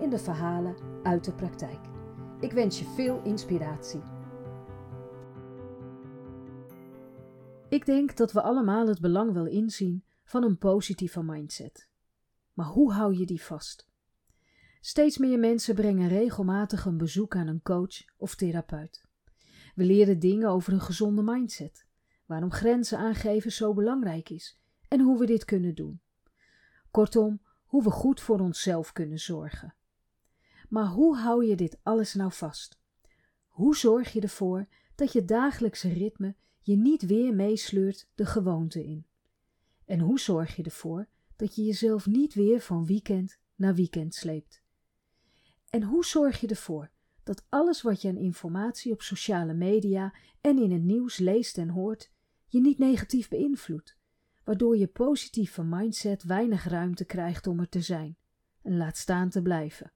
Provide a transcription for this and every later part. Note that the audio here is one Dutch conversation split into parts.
in de verhalen uit de praktijk. Ik wens je veel inspiratie. Ik denk dat we allemaal het belang wel inzien van een positieve mindset. Maar hoe hou je die vast? Steeds meer mensen brengen regelmatig een bezoek aan een coach of therapeut. We leren dingen over een gezonde mindset, waarom grenzen aangeven zo belangrijk is en hoe we dit kunnen doen. Kortom, hoe we goed voor onszelf kunnen zorgen. Maar hoe hou je dit alles nou vast? Hoe zorg je ervoor dat je dagelijkse ritme je niet weer meesleurt de gewoonte in? En hoe zorg je ervoor dat je jezelf niet weer van weekend naar weekend sleept? En hoe zorg je ervoor dat alles wat je aan informatie op sociale media en in het nieuws leest en hoort, je niet negatief beïnvloedt, waardoor je positieve mindset weinig ruimte krijgt om er te zijn en laat staan te blijven?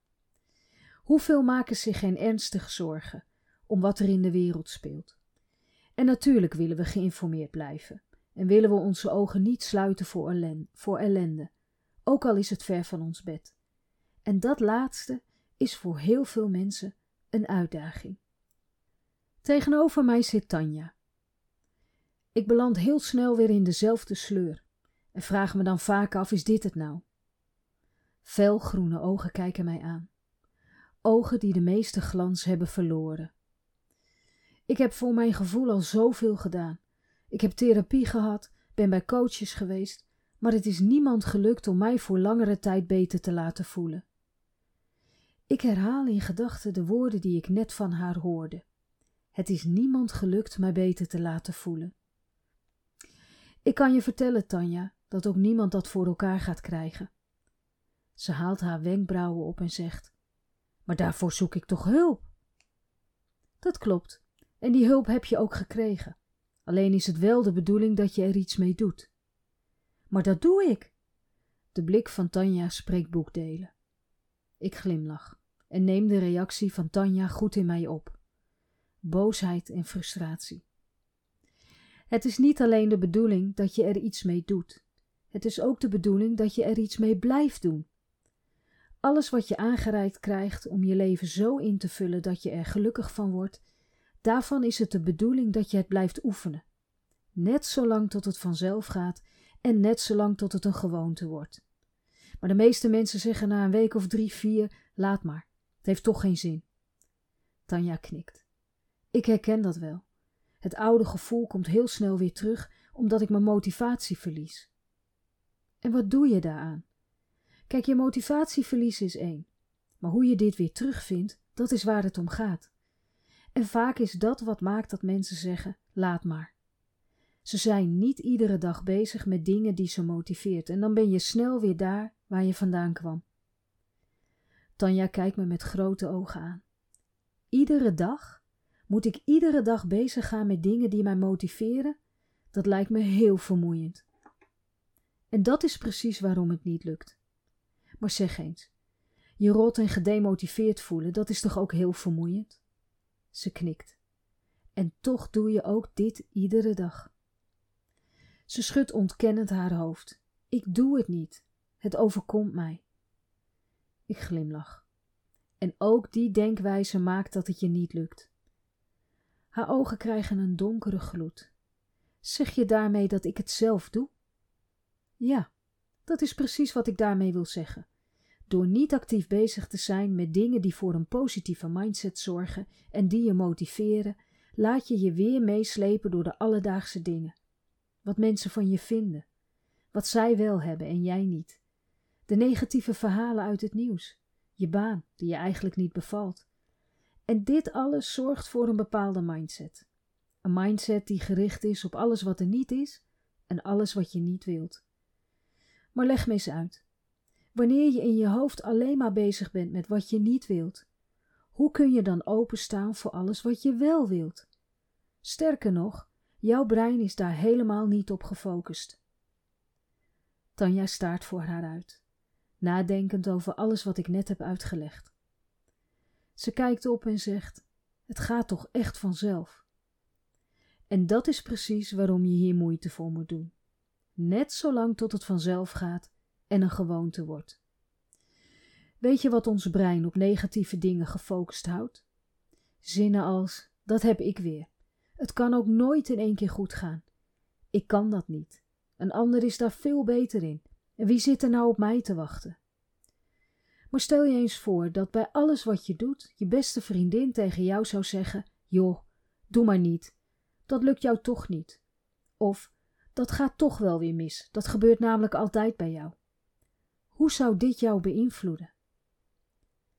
Hoeveel maken zich geen ernstige zorgen om wat er in de wereld speelt? En natuurlijk willen we geïnformeerd blijven en willen we onze ogen niet sluiten voor ellende, voor ellende, ook al is het ver van ons bed. En dat laatste is voor heel veel mensen een uitdaging. Tegenover mij zit Tanja. Ik beland heel snel weer in dezelfde sleur en vraag me dan vaak af: is dit het nou? Felgroene ogen kijken mij aan ogen die de meeste glans hebben verloren. Ik heb voor mijn gevoel al zoveel gedaan. Ik heb therapie gehad, ben bij coaches geweest, maar het is niemand gelukt om mij voor langere tijd beter te laten voelen. Ik herhaal in gedachten de woorden die ik net van haar hoorde. Het is niemand gelukt mij beter te laten voelen. Ik kan je vertellen, Tanja, dat ook niemand dat voor elkaar gaat krijgen. Ze haalt haar wenkbrauwen op en zegt: maar daarvoor zoek ik toch hulp? Dat klopt, en die hulp heb je ook gekregen. Alleen is het wel de bedoeling dat je er iets mee doet. Maar dat doe ik. De blik van Tanja spreekt boekdelen. Ik glimlach en neem de reactie van Tanja goed in mij op. Boosheid en frustratie. Het is niet alleen de bedoeling dat je er iets mee doet. Het is ook de bedoeling dat je er iets mee blijft doen. Alles wat je aangereikt krijgt om je leven zo in te vullen dat je er gelukkig van wordt, daarvan is het de bedoeling dat je het blijft oefenen. Net zolang tot het vanzelf gaat en net zolang tot het een gewoonte wordt. Maar de meeste mensen zeggen na een week of drie, vier: laat maar, het heeft toch geen zin. Tanja knikt. Ik herken dat wel. Het oude gevoel komt heel snel weer terug omdat ik mijn motivatie verlies. En wat doe je daaraan? Kijk, je motivatieverlies is één. Maar hoe je dit weer terugvindt, dat is waar het om gaat. En vaak is dat wat maakt dat mensen zeggen: laat maar. Ze zijn niet iedere dag bezig met dingen die ze motiveert en dan ben je snel weer daar waar je vandaan kwam. Tanja kijkt me met grote ogen aan. Iedere dag? Moet ik iedere dag bezig gaan met dingen die mij motiveren? Dat lijkt me heel vermoeiend. En dat is precies waarom het niet lukt. Maar zeg eens, je rot en gedemotiveerd voelen, dat is toch ook heel vermoeiend? Ze knikt. En toch doe je ook dit iedere dag. Ze schudt ontkennend haar hoofd. Ik doe het niet. Het overkomt mij. Ik glimlach. En ook die denkwijze maakt dat het je niet lukt. Haar ogen krijgen een donkere gloed. Zeg je daarmee dat ik het zelf doe? Ja, dat is precies wat ik daarmee wil zeggen. Door niet actief bezig te zijn met dingen die voor een positieve mindset zorgen en die je motiveren, laat je je weer meeslepen door de alledaagse dingen. Wat mensen van je vinden, wat zij wel hebben en jij niet. De negatieve verhalen uit het nieuws, je baan die je eigenlijk niet bevalt. En dit alles zorgt voor een bepaalde mindset. Een mindset die gericht is op alles wat er niet is en alles wat je niet wilt. Maar leg me eens uit. Wanneer je in je hoofd alleen maar bezig bent met wat je niet wilt, hoe kun je dan openstaan voor alles wat je wel wilt? Sterker nog, jouw brein is daar helemaal niet op gefocust. Tanja staart voor haar uit, nadenkend over alles wat ik net heb uitgelegd. Ze kijkt op en zegt: Het gaat toch echt vanzelf? En dat is precies waarom je hier moeite voor moet doen. Net zolang tot het vanzelf gaat en een gewoonte wordt. Weet je wat ons brein op negatieve dingen gefocust houdt? Zinnen als: Dat heb ik weer. Het kan ook nooit in één keer goed gaan. Ik kan dat niet. Een ander is daar veel beter in. En wie zit er nou op mij te wachten? Maar stel je eens voor dat bij alles wat je doet, je beste vriendin tegen jou zou zeggen: Joh, doe maar niet. Dat lukt jou toch niet. Of dat gaat toch wel weer mis. Dat gebeurt namelijk altijd bij jou. Hoe zou dit jou beïnvloeden?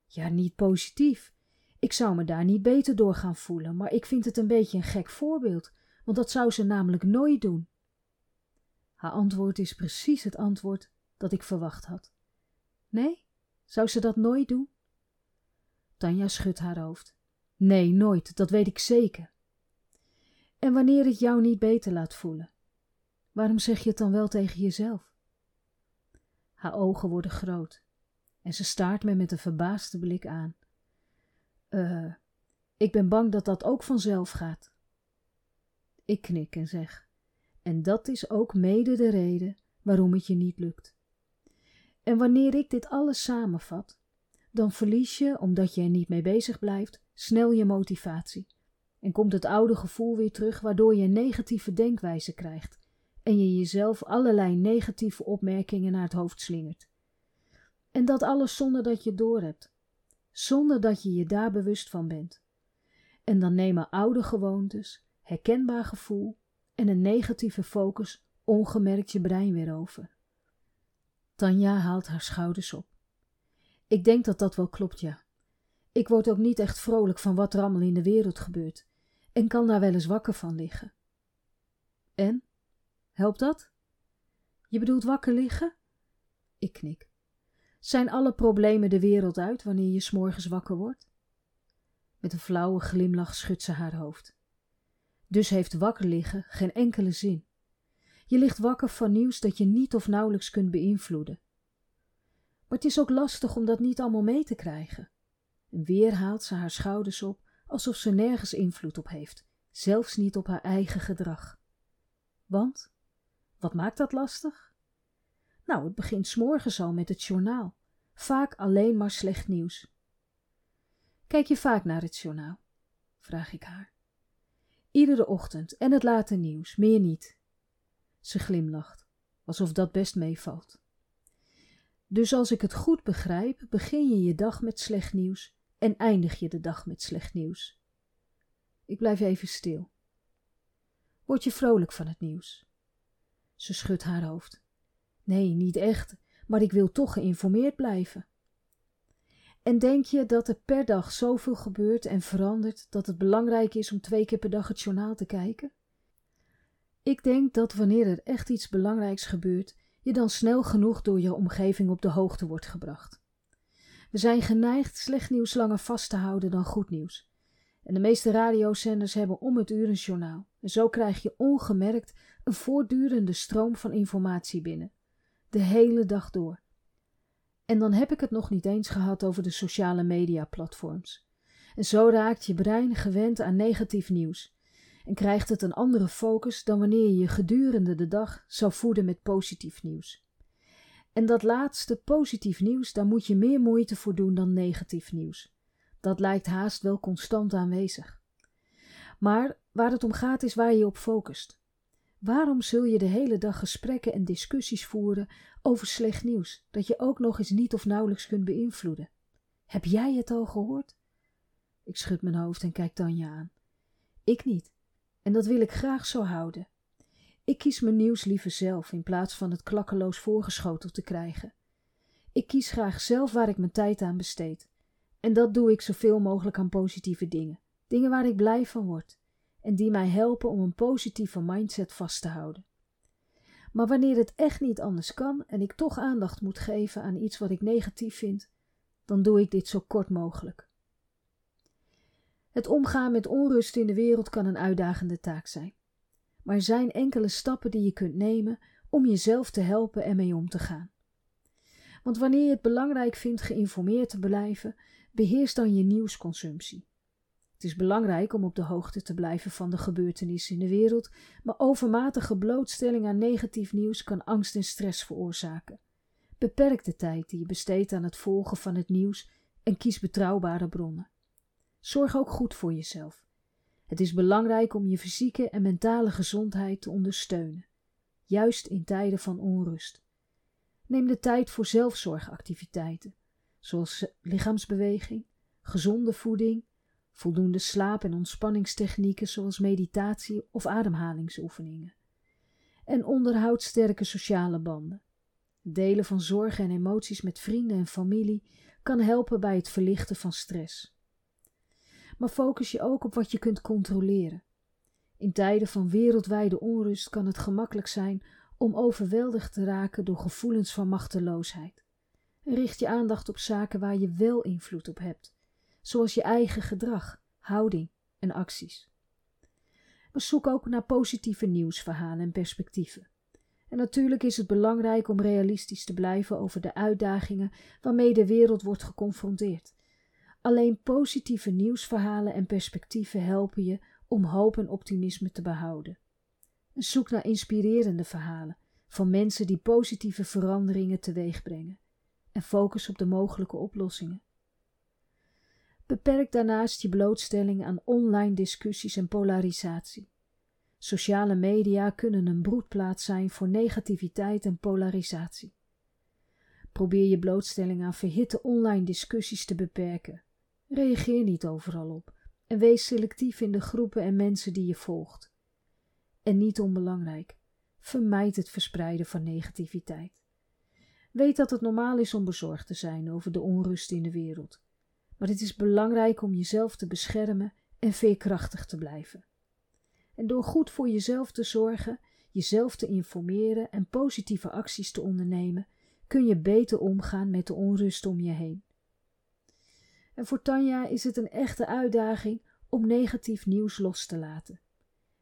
Ja, niet positief. Ik zou me daar niet beter door gaan voelen, maar ik vind het een beetje een gek voorbeeld, want dat zou ze namelijk nooit doen. Haar antwoord is precies het antwoord dat ik verwacht had. Nee, zou ze dat nooit doen? Tanja schudt haar hoofd. Nee, nooit, dat weet ik zeker. En wanneer het jou niet beter laat voelen, waarom zeg je het dan wel tegen jezelf? Haar ogen worden groot en ze staart me met een verbaasde blik aan. Uh, ik ben bang dat dat ook vanzelf gaat. Ik knik en zeg: En dat is ook mede de reden waarom het je niet lukt. En wanneer ik dit alles samenvat, dan verlies je, omdat je er niet mee bezig blijft, snel je motivatie. En komt het oude gevoel weer terug, waardoor je een negatieve denkwijze krijgt en je jezelf allerlei negatieve opmerkingen naar het hoofd slingert. En dat alles zonder dat je het doorhebt, zonder dat je je daar bewust van bent. En dan nemen oude gewoontes, herkenbaar gevoel en een negatieve focus ongemerkt je brein weer over. Tanja haalt haar schouders op. Ik denk dat dat wel klopt, ja. Ik word ook niet echt vrolijk van wat er allemaal in de wereld gebeurt en kan daar wel eens wakker van liggen. En? Helpt dat? Je bedoelt wakker liggen? Ik knik. Zijn alle problemen de wereld uit wanneer je s'morgens wakker wordt? Met een flauwe glimlach schudt ze haar hoofd. Dus heeft wakker liggen geen enkele zin. Je ligt wakker van nieuws dat je niet of nauwelijks kunt beïnvloeden. Maar het is ook lastig om dat niet allemaal mee te krijgen. En weer haalt ze haar schouders op, alsof ze nergens invloed op heeft, zelfs niet op haar eigen gedrag. Want, wat maakt dat lastig? Nou, het begint s'morgens al met het journaal. Vaak alleen maar slecht nieuws. Kijk je vaak naar het journaal? vraag ik haar. Iedere ochtend en het late nieuws, meer niet. Ze glimlacht, alsof dat best meevalt. Dus als ik het goed begrijp, begin je je dag met slecht nieuws en eindig je de dag met slecht nieuws. Ik blijf even stil. Word je vrolijk van het nieuws? Ze schudt haar hoofd. Nee, niet echt, maar ik wil toch geïnformeerd blijven. En denk je dat er per dag zoveel gebeurt en verandert dat het belangrijk is om twee keer per dag het journaal te kijken? Ik denk dat wanneer er echt iets belangrijks gebeurt, je dan snel genoeg door je omgeving op de hoogte wordt gebracht. We zijn geneigd slecht nieuws langer vast te houden dan goed nieuws. En de meeste radiozenders hebben om het uur een journaal. En zo krijg je ongemerkt een voortdurende stroom van informatie binnen. De hele dag door. En dan heb ik het nog niet eens gehad over de sociale media platforms. En zo raakt je brein gewend aan negatief nieuws en krijgt het een andere focus dan wanneer je je gedurende de dag zou voeden met positief nieuws. En dat laatste positief nieuws, daar moet je meer moeite voor doen dan negatief nieuws. Dat lijkt haast wel constant aanwezig. Maar waar het om gaat is waar je op focust. Waarom zul je de hele dag gesprekken en discussies voeren over slecht nieuws, dat je ook nog eens niet of nauwelijks kunt beïnvloeden? Heb jij het al gehoord? Ik schud mijn hoofd en kijk Tanja aan. Ik niet. En dat wil ik graag zo houden. Ik kies mijn nieuws liever zelf in plaats van het klakkeloos voorgeschoteld te krijgen. Ik kies graag zelf waar ik mijn tijd aan besteed. En dat doe ik zoveel mogelijk aan positieve dingen. Dingen waar ik blij van word en die mij helpen om een positieve mindset vast te houden. Maar wanneer het echt niet anders kan en ik toch aandacht moet geven aan iets wat ik negatief vind, dan doe ik dit zo kort mogelijk. Het omgaan met onrust in de wereld kan een uitdagende taak zijn. Maar er zijn enkele stappen die je kunt nemen om jezelf te helpen ermee om te gaan. Want wanneer je het belangrijk vindt geïnformeerd te blijven, beheers dan je nieuwsconsumptie. Het is belangrijk om op de hoogte te blijven van de gebeurtenissen in de wereld, maar overmatige blootstelling aan negatief nieuws kan angst en stress veroorzaken. Beperk de tijd die je besteedt aan het volgen van het nieuws en kies betrouwbare bronnen. Zorg ook goed voor jezelf. Het is belangrijk om je fysieke en mentale gezondheid te ondersteunen, juist in tijden van onrust. Neem de tijd voor zelfzorgactiviteiten, zoals lichaamsbeweging, gezonde voeding, voldoende slaap- en ontspanningstechnieken zoals meditatie of ademhalingsoefeningen. En onderhoud sterke sociale banden. Delen van zorgen en emoties met vrienden en familie kan helpen bij het verlichten van stress. Maar focus je ook op wat je kunt controleren. In tijden van wereldwijde onrust kan het gemakkelijk zijn om overweldigd te raken door gevoelens van machteloosheid. Richt je aandacht op zaken waar je wel invloed op hebt, zoals je eigen gedrag, houding en acties. Maar zoek ook naar positieve nieuwsverhalen en perspectieven. En natuurlijk is het belangrijk om realistisch te blijven over de uitdagingen waarmee de wereld wordt geconfronteerd. Alleen positieve nieuwsverhalen en perspectieven helpen je om hoop en optimisme te behouden. Zoek naar inspirerende verhalen van mensen die positieve veranderingen teweeg brengen en focus op de mogelijke oplossingen. Beperk daarnaast je blootstelling aan online discussies en polarisatie. Sociale media kunnen een broedplaats zijn voor negativiteit en polarisatie. Probeer je blootstelling aan verhitte online discussies te beperken. Reageer niet overal op en wees selectief in de groepen en mensen die je volgt. En niet onbelangrijk, vermijd het verspreiden van negativiteit. Weet dat het normaal is om bezorgd te zijn over de onrust in de wereld, maar het is belangrijk om jezelf te beschermen en veerkrachtig te blijven. En door goed voor jezelf te zorgen, jezelf te informeren en positieve acties te ondernemen, kun je beter omgaan met de onrust om je heen. En voor Tanja is het een echte uitdaging om negatief nieuws los te laten.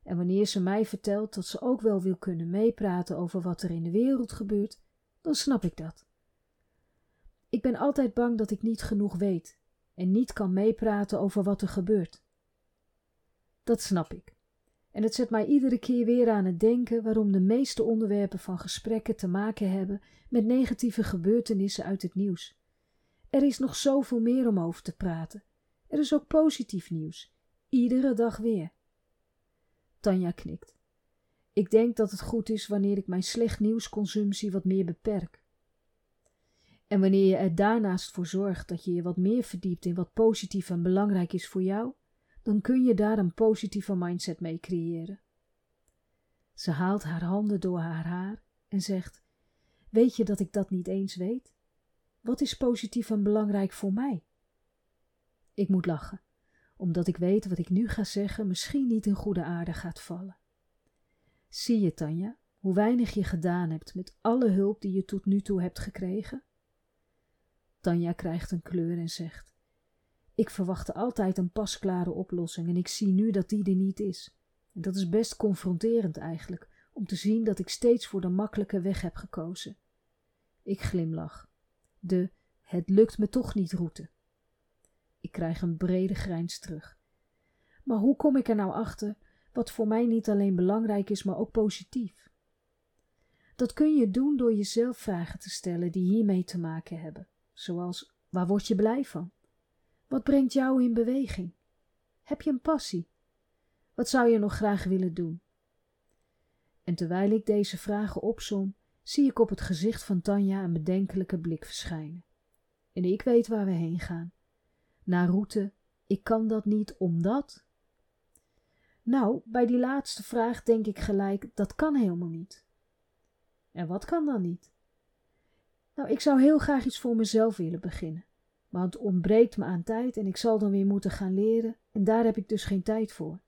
En wanneer ze mij vertelt dat ze ook wel wil kunnen meepraten over wat er in de wereld gebeurt, dan snap ik dat. Ik ben altijd bang dat ik niet genoeg weet en niet kan meepraten over wat er gebeurt. Dat snap ik. En het zet mij iedere keer weer aan het denken waarom de meeste onderwerpen van gesprekken te maken hebben met negatieve gebeurtenissen uit het nieuws. Er is nog zoveel meer om over te praten. Er is ook positief nieuws. Iedere dag weer. Tanja knikt. Ik denk dat het goed is wanneer ik mijn slecht nieuwsconsumptie wat meer beperk. En wanneer je er daarnaast voor zorgt dat je je wat meer verdiept in wat positief en belangrijk is voor jou, dan kun je daar een positieve mindset mee creëren. Ze haalt haar handen door haar haar en zegt: Weet je dat ik dat niet eens weet? Wat is positief en belangrijk voor mij? Ik moet lachen, omdat ik weet wat ik nu ga zeggen misschien niet in goede aarde gaat vallen. Zie je, Tanja, hoe weinig je gedaan hebt met alle hulp die je tot nu toe hebt gekregen? Tanja krijgt een kleur en zegt: Ik verwachtte altijd een pasklare oplossing en ik zie nu dat die er niet is. En dat is best confronterend eigenlijk, om te zien dat ik steeds voor de makkelijke weg heb gekozen. Ik glimlach. De het lukt me toch niet route. Ik krijg een brede grijns terug. Maar hoe kom ik er nou achter wat voor mij niet alleen belangrijk is, maar ook positief? Dat kun je doen door jezelf vragen te stellen die hiermee te maken hebben, zoals waar word je blij van? Wat brengt jou in beweging? Heb je een passie? Wat zou je nog graag willen doen? En terwijl ik deze vragen opsom, zie ik op het gezicht van Tanja een bedenkelijke blik verschijnen. En ik weet waar we heen gaan. Naar route, ik kan dat niet omdat. Nou, bij die laatste vraag denk ik gelijk, dat kan helemaal niet. En wat kan dan niet? Nou, ik zou heel graag iets voor mezelf willen beginnen. Maar het ontbreekt me aan tijd en ik zal dan weer moeten gaan leren en daar heb ik dus geen tijd voor.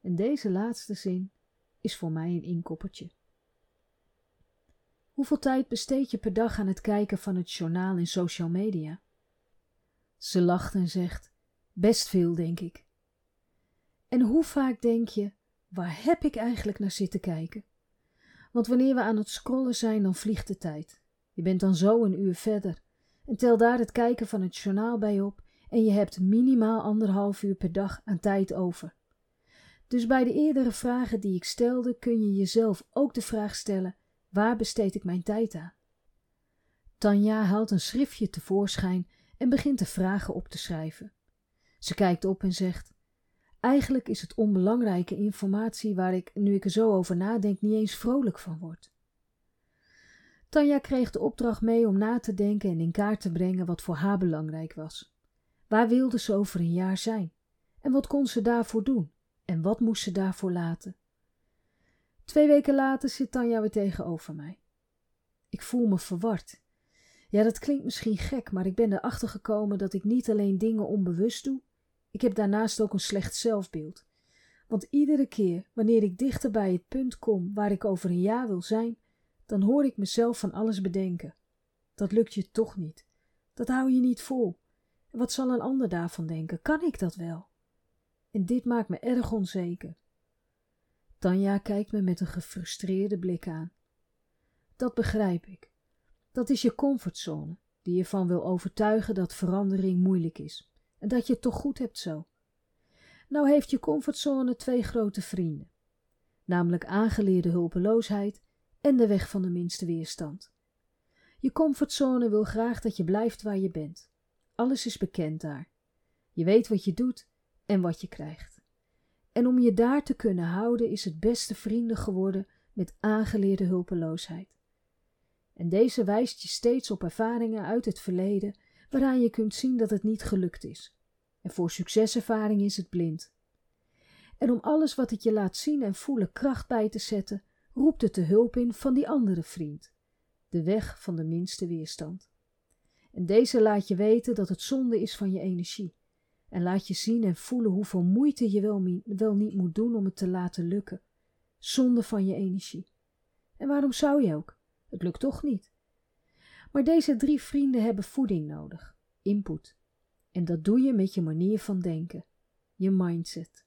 En deze laatste zin is voor mij een inkoppertje. Hoeveel tijd besteed je per dag aan het kijken van het journaal en social media? Ze lacht en zegt: Best veel, denk ik. En hoe vaak denk je: waar heb ik eigenlijk naar zitten kijken? Want wanneer we aan het scrollen zijn, dan vliegt de tijd. Je bent dan zo een uur verder. En tel daar het kijken van het journaal bij op en je hebt minimaal anderhalf uur per dag aan tijd over. Dus bij de eerdere vragen die ik stelde, kun je jezelf ook de vraag stellen: waar besteed ik mijn tijd aan? Tanja haalt een schriftje tevoorschijn en begint de vragen op te schrijven. Ze kijkt op en zegt: Eigenlijk is het onbelangrijke informatie waar ik, nu ik er zo over nadenk, niet eens vrolijk van word. Tanja kreeg de opdracht mee om na te denken en in kaart te brengen wat voor haar belangrijk was. Waar wilde ze over een jaar zijn? En wat kon ze daarvoor doen? En wat moest ze daarvoor laten? Twee weken later zit Tanja weer tegenover mij. Ik voel me verward. Ja, dat klinkt misschien gek, maar ik ben erachter gekomen dat ik niet alleen dingen onbewust doe, ik heb daarnaast ook een slecht zelfbeeld. Want iedere keer wanneer ik dichter bij het punt kom waar ik over een jaar wil zijn, dan hoor ik mezelf van alles bedenken. Dat lukt je toch niet. Dat hou je niet vol. Wat zal een ander daarvan denken? Kan ik dat wel? En dit maakt me erg onzeker. Tanja kijkt me met een gefrustreerde blik aan. Dat begrijp ik. Dat is je comfortzone, die je van wil overtuigen dat verandering moeilijk is en dat je het toch goed hebt zo. Nou heeft je comfortzone twee grote vrienden, namelijk aangeleerde hulpeloosheid en de weg van de minste weerstand. Je comfortzone wil graag dat je blijft waar je bent. Alles is bekend daar. Je weet wat je doet en wat je krijgt. En om je daar te kunnen houden is het beste vrienden geworden met aangeleerde hulpeloosheid. En deze wijst je steeds op ervaringen uit het verleden waaraan je kunt zien dat het niet gelukt is. En voor succeservaring is het blind. En om alles wat het je laat zien en voelen kracht bij te zetten, roept het de hulp in van die andere vriend, de weg van de minste weerstand. En deze laat je weten dat het zonde is van je energie, en laat je zien en voelen hoeveel moeite je wel, wel niet moet doen om het te laten lukken. Zonde van je energie. En waarom zou je ook? Het lukt toch niet. Maar deze drie vrienden hebben voeding nodig, input. En dat doe je met je manier van denken, je mindset.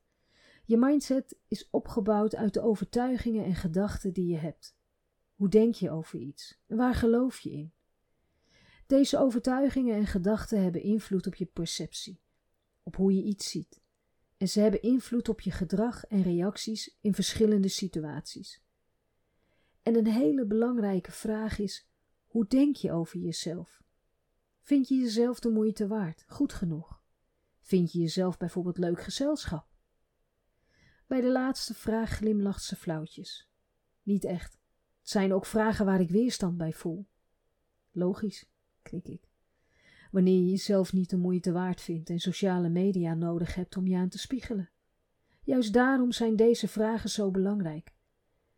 Je mindset is opgebouwd uit de overtuigingen en gedachten die je hebt. Hoe denk je over iets en waar geloof je in? Deze overtuigingen en gedachten hebben invloed op je perceptie, op hoe je iets ziet. En ze hebben invloed op je gedrag en reacties in verschillende situaties. En een hele belangrijke vraag is: hoe denk je over jezelf? Vind je jezelf de moeite waard, goed genoeg? Vind je jezelf bijvoorbeeld leuk gezelschap? Bij de laatste vraag glimlacht ze flauwtjes. Niet echt. Het zijn ook vragen waar ik weerstand bij voel. Logisch, knik ik. Wanneer je jezelf niet de moeite waard vindt en sociale media nodig hebt om je aan te spiegelen. Juist daarom zijn deze vragen zo belangrijk.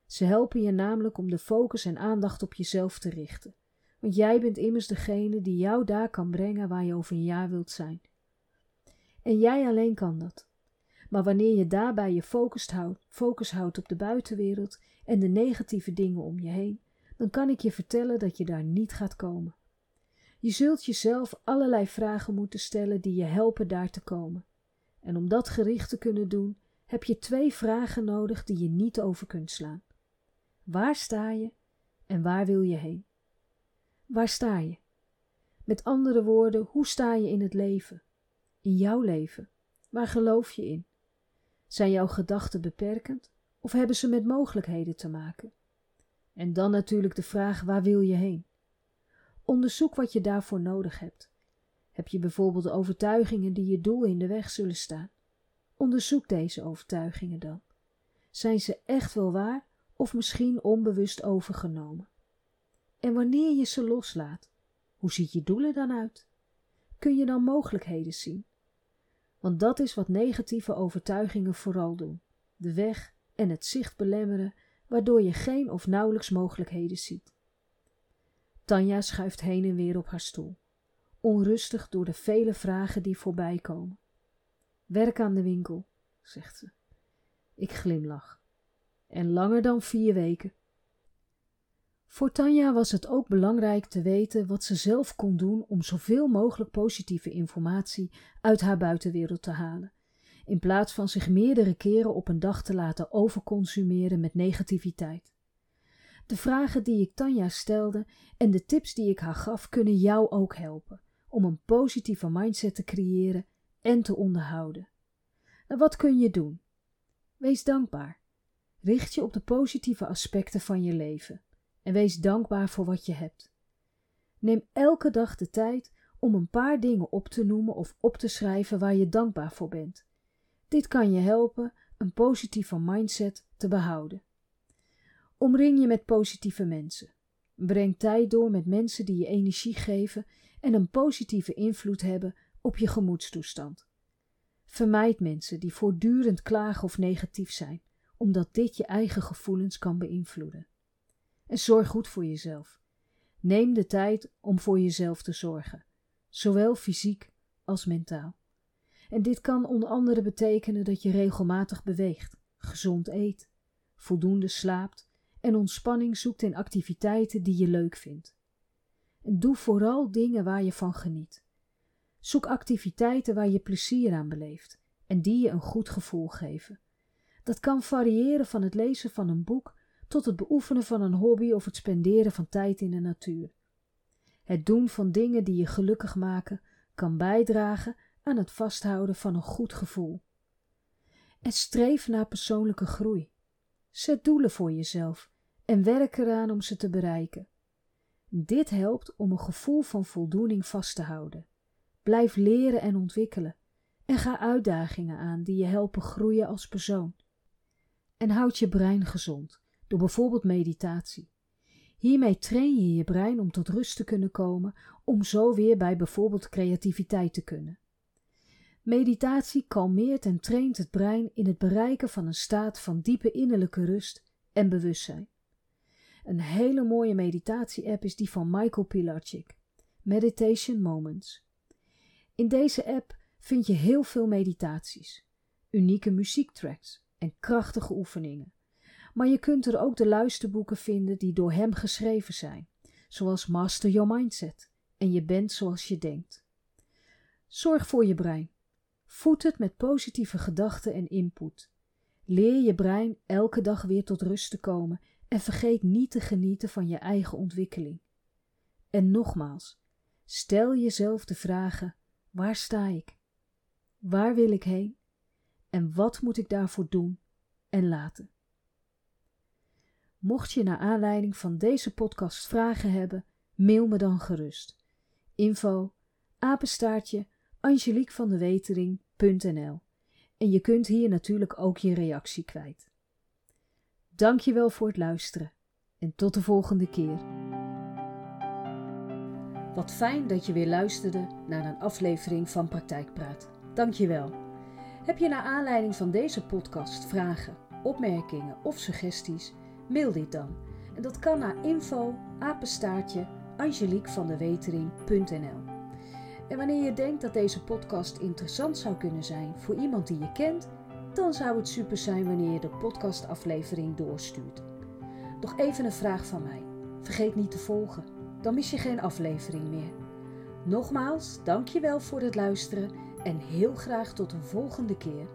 Ze helpen je namelijk om de focus en aandacht op jezelf te richten. Want jij bent immers degene die jou daar kan brengen waar je over een jaar wilt zijn. En jij alleen kan dat. Maar wanneer je daarbij je focus houdt, focus houdt op de buitenwereld en de negatieve dingen om je heen, dan kan ik je vertellen dat je daar niet gaat komen. Je zult jezelf allerlei vragen moeten stellen die je helpen daar te komen. En om dat gericht te kunnen doen, heb je twee vragen nodig die je niet over kunt slaan. Waar sta je en waar wil je heen? Waar sta je? Met andere woorden, hoe sta je in het leven? In jouw leven? Waar geloof je in? Zijn jouw gedachten beperkend of hebben ze met mogelijkheden te maken? En dan natuurlijk de vraag: waar wil je heen? Onderzoek wat je daarvoor nodig hebt. Heb je bijvoorbeeld overtuigingen die je doel in de weg zullen staan? Onderzoek deze overtuigingen dan. Zijn ze echt wel waar of misschien onbewust overgenomen? En wanneer je ze loslaat, hoe ziet je doelen dan uit? Kun je dan mogelijkheden zien? Want dat is wat negatieve overtuigingen vooral doen: de weg en het zicht belemmeren, waardoor je geen of nauwelijks mogelijkheden ziet. Tanja schuift heen en weer op haar stoel, onrustig door de vele vragen die voorbij komen. Werk aan de winkel, zegt ze. Ik glimlach. En langer dan vier weken. Voor Tanja was het ook belangrijk te weten wat ze zelf kon doen om zoveel mogelijk positieve informatie uit haar buitenwereld te halen, in plaats van zich meerdere keren op een dag te laten overconsumeren met negativiteit. De vragen die ik Tanja stelde en de tips die ik haar gaf kunnen jou ook helpen om een positieve mindset te creëren en te onderhouden. Nou, wat kun je doen? Wees dankbaar. Richt je op de positieve aspecten van je leven en wees dankbaar voor wat je hebt. Neem elke dag de tijd om een paar dingen op te noemen of op te schrijven waar je dankbaar voor bent. Dit kan je helpen een positieve mindset te behouden. Omring je met positieve mensen. Breng tijd door met mensen die je energie geven en een positieve invloed hebben op je gemoedstoestand. Vermijd mensen die voortdurend klagen of negatief zijn, omdat dit je eigen gevoelens kan beïnvloeden. En zorg goed voor jezelf. Neem de tijd om voor jezelf te zorgen, zowel fysiek als mentaal. En dit kan onder andere betekenen dat je regelmatig beweegt, gezond eet, voldoende slaapt en ontspanning zoekt in activiteiten die je leuk vindt. En doe vooral dingen waar je van geniet. Zoek activiteiten waar je plezier aan beleeft en die je een goed gevoel geven. Dat kan variëren van het lezen van een boek tot het beoefenen van een hobby of het spenderen van tijd in de natuur. Het doen van dingen die je gelukkig maken kan bijdragen aan het vasthouden van een goed gevoel. En streef naar persoonlijke groei. Zet doelen voor jezelf en werk eraan om ze te bereiken. Dit helpt om een gevoel van voldoening vast te houden. Blijf leren en ontwikkelen en ga uitdagingen aan die je helpen groeien als persoon. En houd je brein gezond door bijvoorbeeld meditatie. Hiermee train je je brein om tot rust te kunnen komen, om zo weer bij bijvoorbeeld creativiteit te kunnen. Meditatie kalmeert en traint het brein in het bereiken van een staat van diepe innerlijke rust en bewustzijn. Een hele mooie meditatie-app is die van Michael Pilarczyk, Meditation Moments. In deze app vind je heel veel meditaties, unieke muziektracks en krachtige oefeningen. Maar je kunt er ook de luisterboeken vinden die door hem geschreven zijn, zoals Master Your Mindset en Je bent zoals je denkt. Zorg voor je brein. Voed het met positieve gedachten en input. Leer je brein elke dag weer tot rust te komen en vergeet niet te genieten van je eigen ontwikkeling. En nogmaals, stel jezelf de vragen: waar sta ik? Waar wil ik heen? En wat moet ik daarvoor doen en laten? Mocht je naar aanleiding van deze podcast vragen hebben, mail me dan gerust. Info apenstaartje angeliekvandewetering.nl En je kunt hier natuurlijk ook je reactie kwijt. Dankjewel voor het luisteren en tot de volgende keer. Wat fijn dat je weer luisterde naar een aflevering van Praktijkpraat. Dankjewel. Heb je naar aanleiding van deze podcast vragen, opmerkingen of suggesties? Mail dit dan. En dat kan naar info apenstaartje angeliekvandewetering.nl En wanneer je denkt dat deze podcast interessant zou kunnen zijn voor iemand die je kent, dan zou het super zijn wanneer je de podcastaflevering doorstuurt. Nog even een vraag van mij. Vergeet niet te volgen, dan mis je geen aflevering meer. Nogmaals, dankjewel voor het luisteren en heel graag tot een volgende keer.